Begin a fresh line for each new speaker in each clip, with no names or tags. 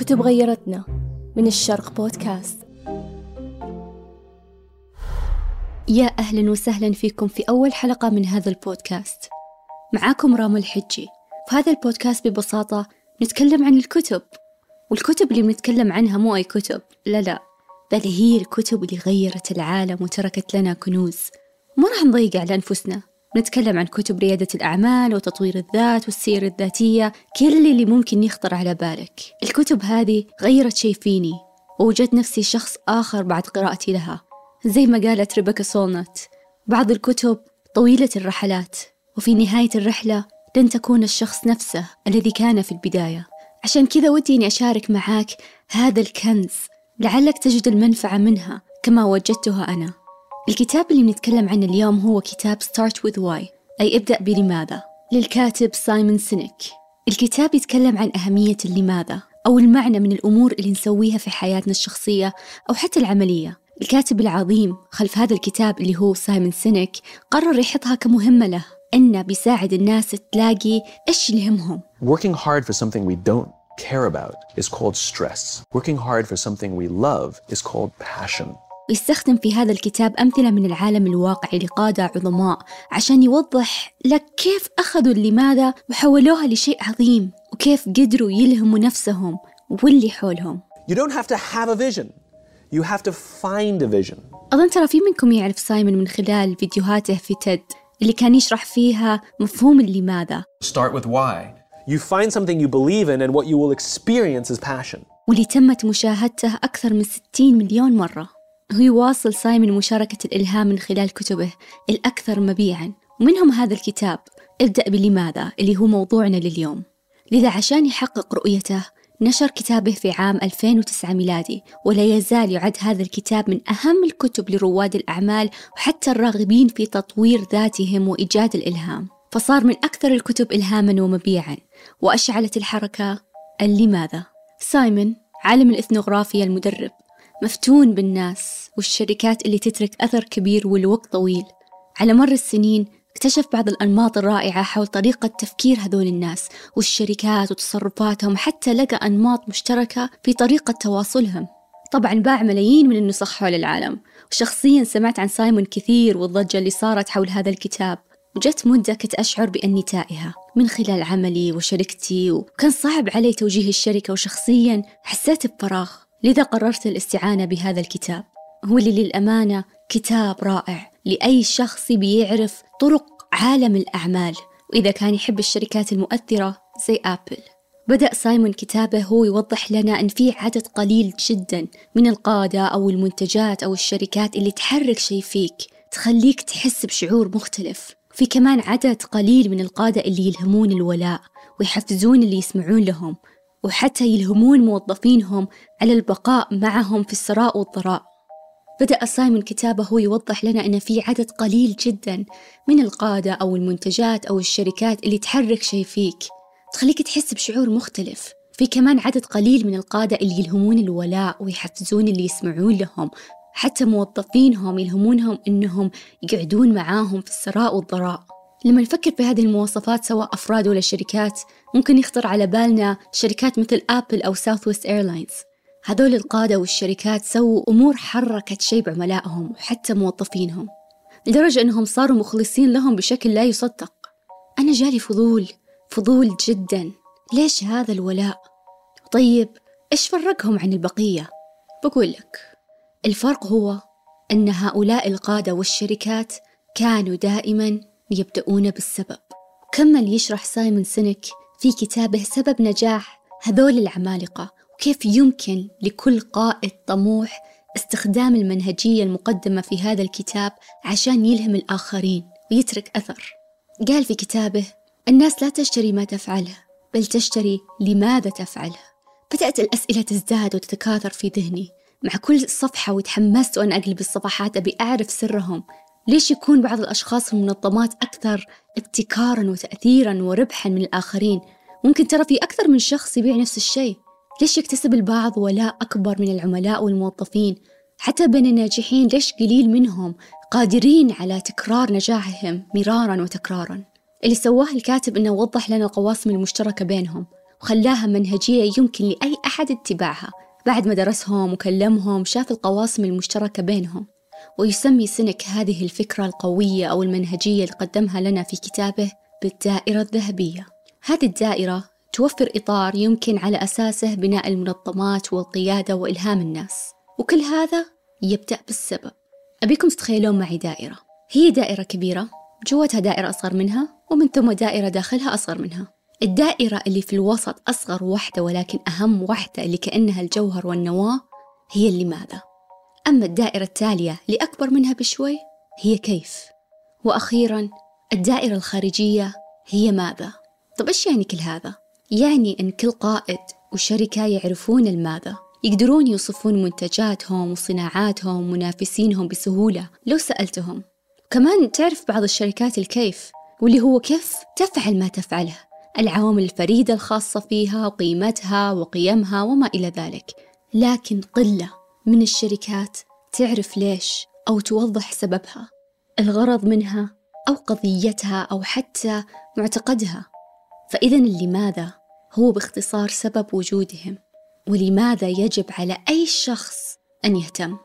كتب غيرتنا من الشرق بودكاست.
يا أهلا وسهلا فيكم في أول حلقة من هذا البودكاست. معاكم رام الحجي. في هذا البودكاست ببساطة نتكلم عن الكتب. والكتب اللي بنتكلم عنها مو أي كتب. لا لا. بل هي الكتب اللي غيرت العالم وتركت لنا كنوز. ما راح نضيق على أنفسنا. نتكلم عن كتب ريادة الأعمال وتطوير الذات والسير الذاتية كل اللي ممكن يخطر على بالك. الكتب هذه غيرت شي فيني. ووجدت نفسي شخص آخر بعد قراءتي لها. زي ما قالت ريبيكا سولنت بعض الكتب طويلة الرحلات وفي نهاية الرحلة لن تكون الشخص نفسه الذي كان في البداية. عشان كذا ودي إني أشارك معاك هذا الكنز لعلك تجد المنفعة منها كما وجدتها أنا. الكتاب اللي بنتكلم عنه اليوم هو كتاب Start with Why. أي ابدأ بلماذا؟ للكاتب سايمون سينيك الكتاب يتكلم عن أهمية اللماذا أو المعنى من الأمور اللي نسويها في حياتنا الشخصية أو حتى العملية. الكاتب العظيم خلف هذا الكتاب اللي هو سايمون سينيك قرر يحطها كمهمة له إنه بيساعد الناس تلاقي إيش يلهمهم
Working hard for something we don't care about is called stress. Working hard for something we love is called passion.
ويستخدم في هذا الكتاب أمثلة من العالم الواقعي لقادة عظماء عشان يوضح لك كيف أخذوا اللماذا وحولوها لشيء عظيم وكيف قدروا يلهموا نفسهم واللي حولهم
You don't have to have a vision. You have to find a vision.
أظن ترى في منكم يعرف سايمون من خلال فيديوهاته في تيد اللي كان يشرح فيها مفهوم اللماذا
Start with why.
You find something you believe in, and what you will experience is passion.
واللي تمت مشاهدته أكثر من 60 مليون مرة هو يواصل سايمون مشاركة الإلهام من خلال كتبه الأكثر مبيعا. ومنهم هذا الكتاب. ابدأ بلماذا؟ اللي هو موضوعنا لليوم. لذا عشان يحقق رؤيته نشر كتابه في عام 2009 ميلادي ولا يزال يعد هذا الكتاب من أهم الكتب لرواد الأعمال وحتى الراغبين في تطوير ذاتهم وإيجاد الإلهام. فصار من أكثر الكتب إلهاما ومبيعا. وأشعلت الحركة اللماذا؟ سايمون عالم الإثنوغرافيا المدرب مفتون بالناس. والشركات اللي تترك أثر كبير والوقت طويل. على مر السنين اكتشف بعض الأنماط الرائعة حول طريقة تفكير هذول الناس والشركات وتصرفاتهم حتى لقى أنماط مشتركة في طريقة تواصلهم. طبعا باع ملايين من النسخ حول العالم وشخصيا سمعت عن سايمون كثير والضجة اللي صارت حول هذا الكتاب وجت مدة كنت أشعر بأني تائهة. من خلال عملي وشركتي وكان صعب علي توجيه الشركة وشخصيا حسيت بفراغ لذا قررت الاستعانة بهذا الكتاب. هو اللي للأمانة كتاب رائع لأي شخص بيعرف طرق عالم الأعمال. وإذا كان يحب الشركات المؤثرة زي أبل. بدأ سايمون كتابه هو يوضح لنا أن في عدد قليل جدا من القادة أو المنتجات أو الشركات اللي تحرك شيء فيك تخليك تحس بشعور مختلف. في كمان عدد قليل من القادة اللي يلهمون الولاء ويحفزون اللي يسمعون لهم وحتى يلهمون موظفينهم على البقاء معهم في السراء والضراء. بدأ سايمون كتابه يوضح لنا أن في عدد قليل جدا من القادة أو المنتجات أو الشركات اللي تحرك شيء فيك. تخليك تحس بشعور مختلف. في كمان عدد قليل من القادة اللي يلهمون الولاء ويحفزون اللي يسمعون لهم. حتى موظفينهم يلهمونهم إنهم يقعدون معاهم في السراء والضراء. لما نفكر في هذه المواصفات سواء أفراد ولا شركات ممكن يخطر على بالنا شركات مثل أبل أو Southwest Airlines هذول القادة والشركات سووا أمور حركت شيء بعملائهم وحتى موظفينهم لدرجة أنهم صاروا مخلصين لهم بشكل لا يصدق أنا جالي فضول فضول جدا ليش هذا الولاء؟ طيب إيش فرقهم عن البقية؟ بقول لك الفرق هو أن هؤلاء القادة والشركات كانوا دائما يبدأون بالسبب كمل يشرح سايمون سينيك في كتابه سبب نجاح هذول العمالقة وكيف يمكن لكل قائد طموح استخدام المنهجية المقدمة في هذا الكتاب عشان يلهم الآخرين ويترك أثر؟ قال في كتابه الناس لا تشتري ما تفعله بل تشتري لماذا تفعله بدأت الأسئلة تزداد وتتكاثر في ذهني. مع كل صفحة وتحمست وأنا أقلب الصفحات أبي أعرف سرهم. ليش يكون بعض الأشخاص في المنظمات أكثر ابتكارا وتأثيرا وربحا من الآخرين؟ ممكن ترى في أكثر من شخص يبيع نفس الشيء. ليش يكتسب البعض ولاء أكبر من العملاء والموظفين؟ حتى بين الناجحين ليش قليل منهم قادرين على تكرار نجاحهم مرارا وتكرارا؟ اللي سواه الكاتب أنه وضح لنا القواسم المشتركة بينهم وخلاها منهجية يمكن لأي أحد اتباعها. بعد ما درسهم وكلمهم شاف القواسم المشتركة بينهم ويسمي سنك هذه الفكرة القوية أو المنهجية اللي قدمها لنا في كتابه بالدائرة الذهبية. هذه الدائرة توفر إطار يمكن على أساسه بناء المنظمات والقيادة وإلهام الناس. وكل هذا يبدأ بالسبب. أبيكم تتخيلون معي دائرة. هي دائرة كبيرة جوتها دائرة أصغر منها ومن ثم دائرة داخلها أصغر منها. الدائرة اللي في الوسط أصغر واحدة ولكن أهم واحدة اللي كأنها الجوهر والنواة هي اللي ماذا أما الدائرة التالية اللي أكبر منها بشوي هي كيف؟ وأخيرا الدائرة الخارجية هي ماذا؟ طب إيش يعني كل هذا؟ يعني أن كل قائد وشركة يعرفون الماذا يقدرون يوصفون منتجاتهم وصناعاتهم ومنافسينهم بسهولة لو سألتهم. كمان تعرف بعض الشركات الكيف واللي هو كيف تفعل ما تفعله. العوامل الفريدة الخاصة فيها وقيمتها وقيمها وما إلى ذلك. لكن قلة من الشركات تعرف ليش أو توضح سببها. الغرض منها أو قضيتها أو حتى معتقدها. فإذا لماذا هو باختصار سبب وجودهم ولماذا يجب على أي شخص أن يهتم؟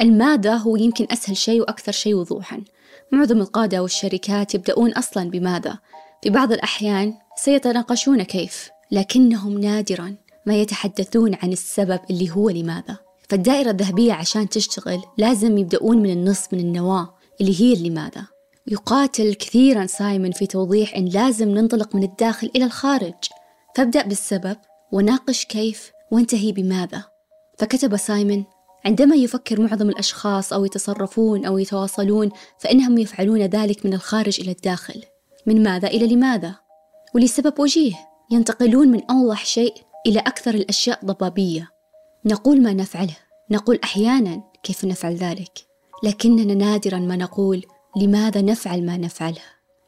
الماذا هو يمكن أسهل شيء وأكثر شيء وضوحا. معظم القادة والشركات يبدأون أصلا بماذا في بعض الأحيان سيتناقشون كيف لكنهم نادرا ما يتحدثون عن السبب اللي هو لماذا. فالدائرة الذهبية عشان تشتغل لازم يبدأون من النص من النواة اللي هي لماذا يقاتل كثيرا سايمون في توضيح أن لازم ننطلق من الداخل إلى الخارج. فابدأ بالسبب وناقش كيف وانتهي بماذا. فكتب سايمون عندما يفكر معظم الأشخاص أو يتصرفون أو يتواصلون فإنهم يفعلون ذلك من الخارج إلى الداخل. من ماذا إلى لماذا؟ ولسبب وجيه ينتقلون من أوضح شيء إلى أكثر الأشياء ضبابية. نقول ما نفعله نقول أحيانا كيف نفعل ذلك. لكننا نادرا ما نقول لماذا نفعل ما نفعله.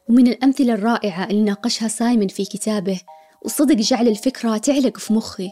ومن الأمثلة الرائعة اللي ناقشها سايمون في كتابه وصدق جعل الفكرة تعلق في مخي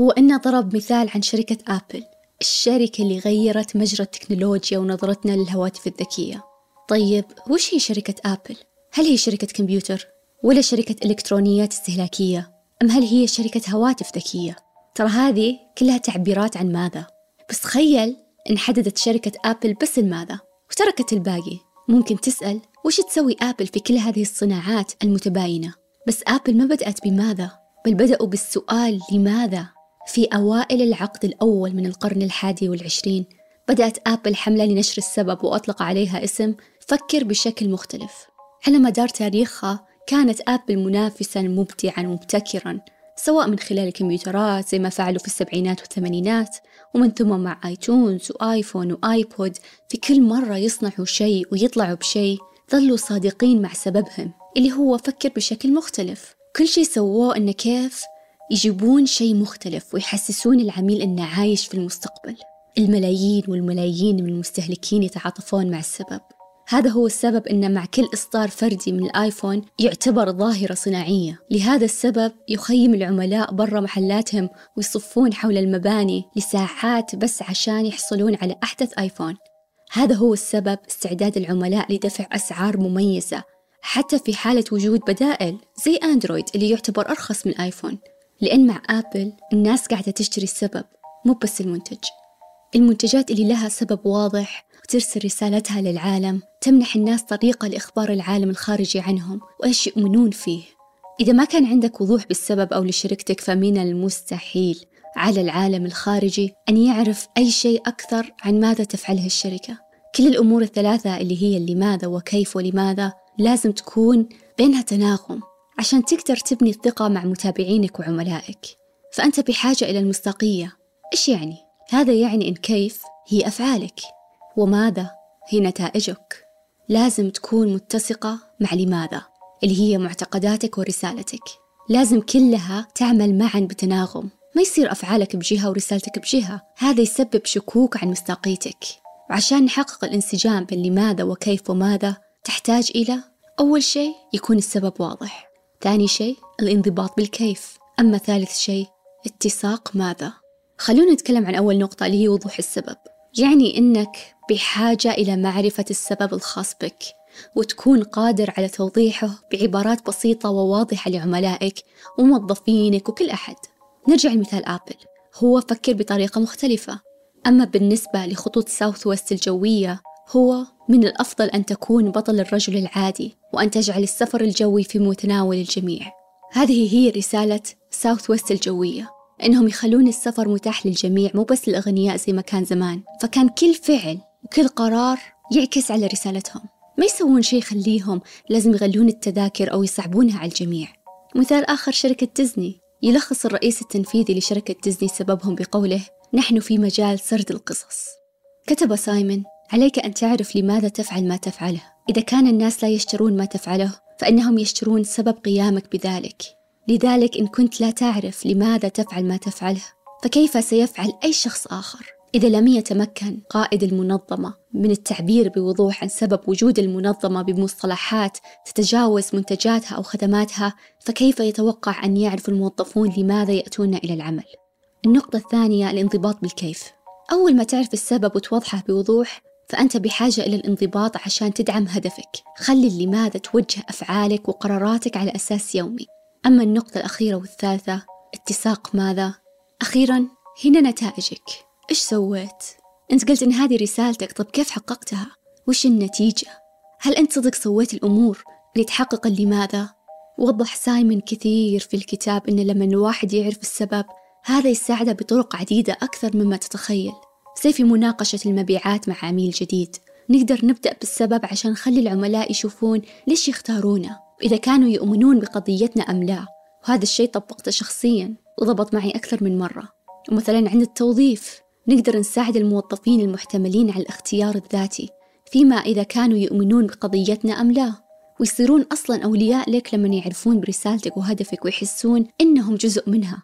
هو أنه ضرب مثال عن شركة آبل الشركة اللي غيرت مجرى التكنولوجيا ونظرتنا للهواتف الذكية طيب وش هي شركة آبل؟ هل هي شركة كمبيوتر؟ ولا شركة إلكترونيات استهلاكية؟ أم هل هي شركة هواتف ذكية؟ ترى هذه كلها تعبيرات عن ماذا بس تخيل إن حددت شركة آبل بس الماذا وتركت الباقي ممكن تسأل وش تسوي آبل في كل هذه الصناعات المتباينة بس آبل ما بدأت بماذا؟ بل بدأوا بالسؤال لماذا؟ في أوائل العقد الأول من القرن الحادي والعشرين بدأت آبل حملة لنشر السبب وأطلق عليها اسم فكر بشكل مختلف. على مدار تاريخها كانت آبل منافسا مبدعا مبتكرا سواء من خلال الكمبيوترات زي ما فعلوا في السبعينات والثمانينات ومن ثم مع آيتونز وآيفون وآيبود في كل مرة يصنعوا شيء ويطلعوا بشيء ظلوا صادقين مع سببهم. اللي هو فكر بشكل مختلف. كل شيء سووه إنه كيف؟ يجيبون شيء مختلف ويحسسون العميل إنه عايش في المستقبل. الملايين والملايين من المستهلكين يتعاطفون مع السبب. هذا هو السبب أن مع كل إصدار فردي من الآيفون يعتبر ظاهرة صناعية. لهذا السبب يخيم العملاء برا محلاتهم ويصفون حول المباني لساعات بس عشان يحصلون على أحدث آيفون. هذا هو السبب استعداد العملاء لدفع أسعار مميزة حتى في حالة وجود بدائل زي أندرويد اللي يعتبر أرخص من الآيفون لأن مع آبل الناس قاعدة تشتري السبب مو بس المنتج. المنتجات اللي لها سبب واضح وترسل رسالتها للعالم تمنح الناس طريقة لإخبار العالم الخارجي عنهم وإيش يؤمنون فيه. إذا ما كان عندك وضوح بالسبب أو لشركتك فمن المستحيل على العالم الخارجي أن يعرف أي شيء أكثر عن ماذا تفعله الشركة. كل الأمور الثلاثة اللي هي لماذا وكيف ولماذا لازم تكون بينها تناغم عشان تقدر تبني الثقة مع متابعينك وعملائك. فأنت بحاجة إلى المصداقية. إيش يعني؟ هذا يعني إن كيف هي أفعالك وماذا هي نتائجك. لازم تكون متسقة مع لماذا اللي هي معتقداتك ورسالتك. لازم كلها تعمل معا بتناغم. ما يصير أفعالك بجهة ورسالتك بجهة. هذا يسبب شكوك عن مصداقيتك. وعشان نحقق الانسجام بين لماذا وكيف وماذا تحتاج إلى أول شيء يكون السبب واضح. ثاني شيء الانضباط بالكيف. أما ثالث شيء اتساق ماذا؟ خلونا نتكلم عن أول نقطة اللي هي وضوح السبب. يعني إنك بحاجة إلى معرفة السبب الخاص بك وتكون قادر على توضيحه بعبارات بسيطة وواضحة لعملائك وموظفينك وكل أحد. نرجع لمثال آبل. هو فكر بطريقة مختلفة. أما بالنسبة لخطوط ساوث ويست الجوية هو من الأفضل أن تكون بطل الرجل العادي وأن تجعل السفر الجوي في متناول الجميع. هذه هي رسالة ساوث ويست الجوية. إنهم يخلون السفر متاح للجميع مو بس الأغنياء زي ما كان زمان. فكان كل فعل وكل قرار يعكس على رسالتهم. ما يسوون شيء يخليهم لازم يغلون التذاكر أو يصعبونها على الجميع. مثال آخر شركة ديزني. يلخص الرئيس التنفيذي لشركة ديزني سببهم بقوله نحن في مجال سرد القصص. كتب سايمون عليك أن تعرف لماذا تفعل ما تفعله. إذا كان الناس لا يشترون ما تفعله فإنهم يشترون سبب قيامك بذلك. لذلك إن كنت لا تعرف لماذا تفعل ما تفعله فكيف سيفعل أي شخص آخر؟ إذا لم يتمكن قائد المنظمة من التعبير بوضوح عن سبب وجود المنظمة بمصطلحات تتجاوز منتجاتها أو خدماتها فكيف يتوقع أن يعرف الموظفون لماذا يأتون إلى العمل؟ النقطة الثانية الانضباط بالكيف. أول ما تعرف السبب وتوضحه بوضوح فأنت بحاجة إلى الانضباط عشان تدعم هدفك خلي اللماذا توجه أفعالك وقراراتك على أساس يومي أما النقطة الأخيرة والثالثة اتساق ماذا؟ أخيرا هنا نتائجك إيش سويت؟ أنت قلت إن هذه رسالتك طب كيف حققتها؟ وش النتيجة؟ هل أنت صدق سويت الأمور اللي تحقق لماذا؟ وضح سايمون كثير في الكتاب إن لما الواحد يعرف السبب هذا يساعده بطرق عديدة أكثر مما تتخيل زي في مناقشة المبيعات مع عميل جديد. نقدر نبدأ بالسبب عشان نخلي العملاء يشوفون ليش يختارونا إذا كانوا يؤمنون بقضيتنا أم لا. وهذا الشيء طبقته شخصيا وضبط معي أكثر من مرة. ومثلا عند التوظيف نقدر نساعد الموظفين المحتملين على الاختيار الذاتي فيما إذا كانوا يؤمنون بقضيتنا أم لا. ويصيرون أصلا أولياء لك لما يعرفون برسالتك وهدفك ويحسون إنهم جزء منها.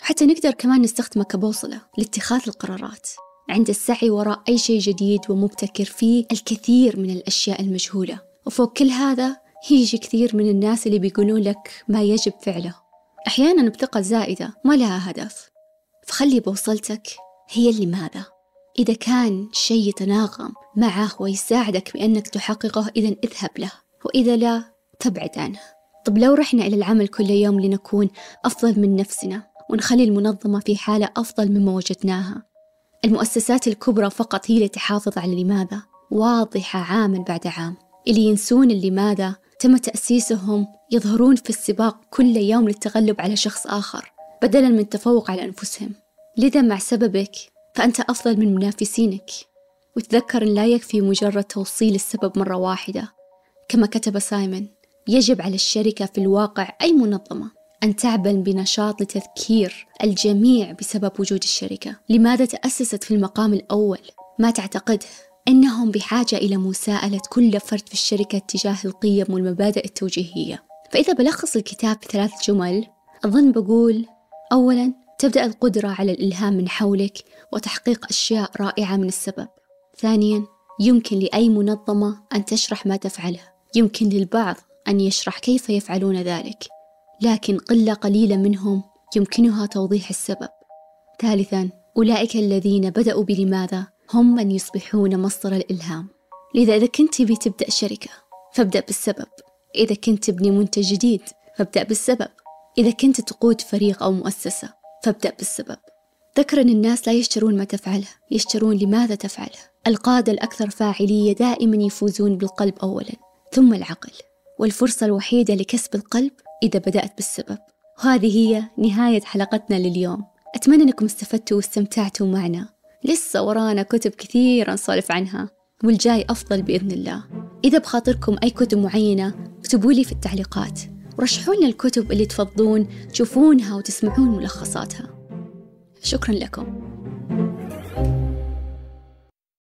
حتى نقدر كمان نستخدمه كبوصلة لاتخاذ القرارات. عند السعي وراء أي شيء جديد ومبتكر فيه الكثير من الأشياء المجهولة. وفوق كل هذا يجي كثير من الناس اللي بيقولون لك ما يجب فعله. أحيانا بثقة زائدة ما لها هدف. فخلي بوصلتك هي اللي ماذا. إذا كان شيء يتناغم معه ويساعدك بأنك تحققه إذا اذهب له. وإذا لا تبعد عنه. طب لو رحنا إلى العمل كل يوم لنكون أفضل من نفسنا ونخلي المنظمة في حالة أفضل مما وجدناها المؤسسات الكبرى فقط هي اللي تحافظ على لماذا؟ واضحة عاما بعد عام. اللي ينسون لماذا تم تأسيسهم يظهرون في السباق كل يوم للتغلب على شخص آخر بدلا من التفوق على أنفسهم. لذا مع سببك فأنت أفضل من منافسينك. وتذكر أن لا يكفي مجرد توصيل السبب مرة واحدة. كما كتب سايمون يجب على الشركة في الواقع أي منظمة أن تعمل بنشاط لتذكير الجميع بسبب وجود الشركة. لماذا تأسست في المقام الأول؟ ما تعتقده؟ أنهم بحاجة إلى مساءلة كل فرد في الشركة تجاه القيم والمبادئ التوجيهية. فإذا بلخص الكتاب بثلاث جمل أظن بقول أولا تبدأ القدرة على الإلهام من حولك وتحقيق أشياء رائعة من السبب. ثانيا يمكن لأي منظمة أن تشرح ما تفعله يمكن للبعض أن يشرح كيف يفعلون ذلك. لكن قلة قليلة منهم يمكنها توضيح السبب. ثالثا أولئك الذين بدأوا بلماذا؟ هم من يصبحون مصدر الإلهام. لذا إذا كنت تبي تبدأ شركة فابدأ بالسبب. إذا كنت تبني منتج جديد فابدأ بالسبب. إذا كنت تقود فريق أو مؤسسة فابدأ بالسبب. ذكر أن الناس لا يشترون ما تفعله يشترون لماذا تفعله. القادة الأكثر فاعلية دائما يفوزون بالقلب أولا ثم العقل. والفرصة الوحيدة لكسب القلب إذا بدأت بالسبب. وهذه هي نهاية حلقتنا لليوم. أتمنى أنكم استفدتوا واستمتعتوا معنا. لسه ورانا كتب كثيرة نسولف عنها والجاي أفضل بإذن الله. إذا بخاطركم أي كتب معينة اكتبوا لي في التعليقات. ورشحوا لنا الكتب اللي تفضلون تشوفونها وتسمعون ملخصاتها. شكرا لكم.